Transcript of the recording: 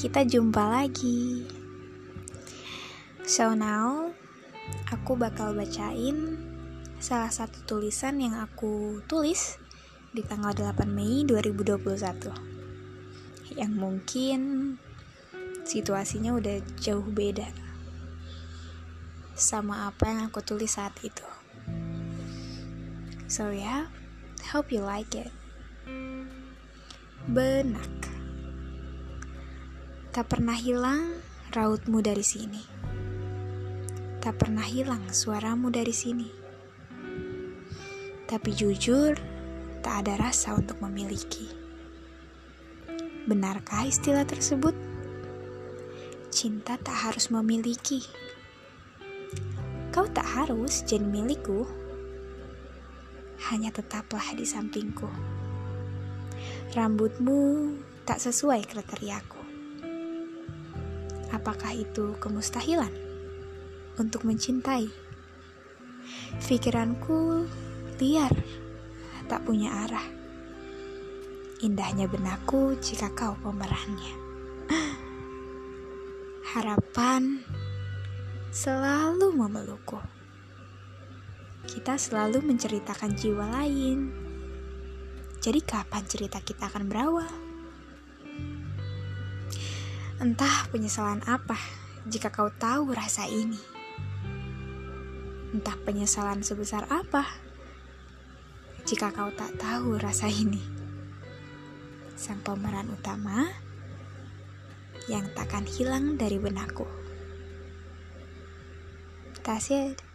kita jumpa lagi. So now, aku bakal bacain salah satu tulisan yang aku tulis di tanggal 8 Mei 2021. Yang mungkin situasinya udah jauh beda sama apa yang aku tulis saat itu. So yeah, hope you like it. Benak. Tak pernah hilang rautmu dari sini. Tak pernah hilang suaramu dari sini. Tapi jujur, tak ada rasa untuk memiliki. Benarkah istilah tersebut? Cinta tak harus memiliki. Kau tak harus jadi milikku. Hanya tetaplah di sampingku. Rambutmu tak sesuai kriteriaku. Apakah itu kemustahilan untuk mencintai? Pikiranku liar, tak punya arah. Indahnya benakku jika kau pemerannya. Harapan selalu memelukku. Kita selalu menceritakan jiwa lain. Jadi kapan cerita kita akan berawal? Entah penyesalan apa jika kau tahu rasa ini. Entah penyesalan sebesar apa jika kau tak tahu rasa ini. Sang pemeran utama yang takkan hilang dari benakku. That's it.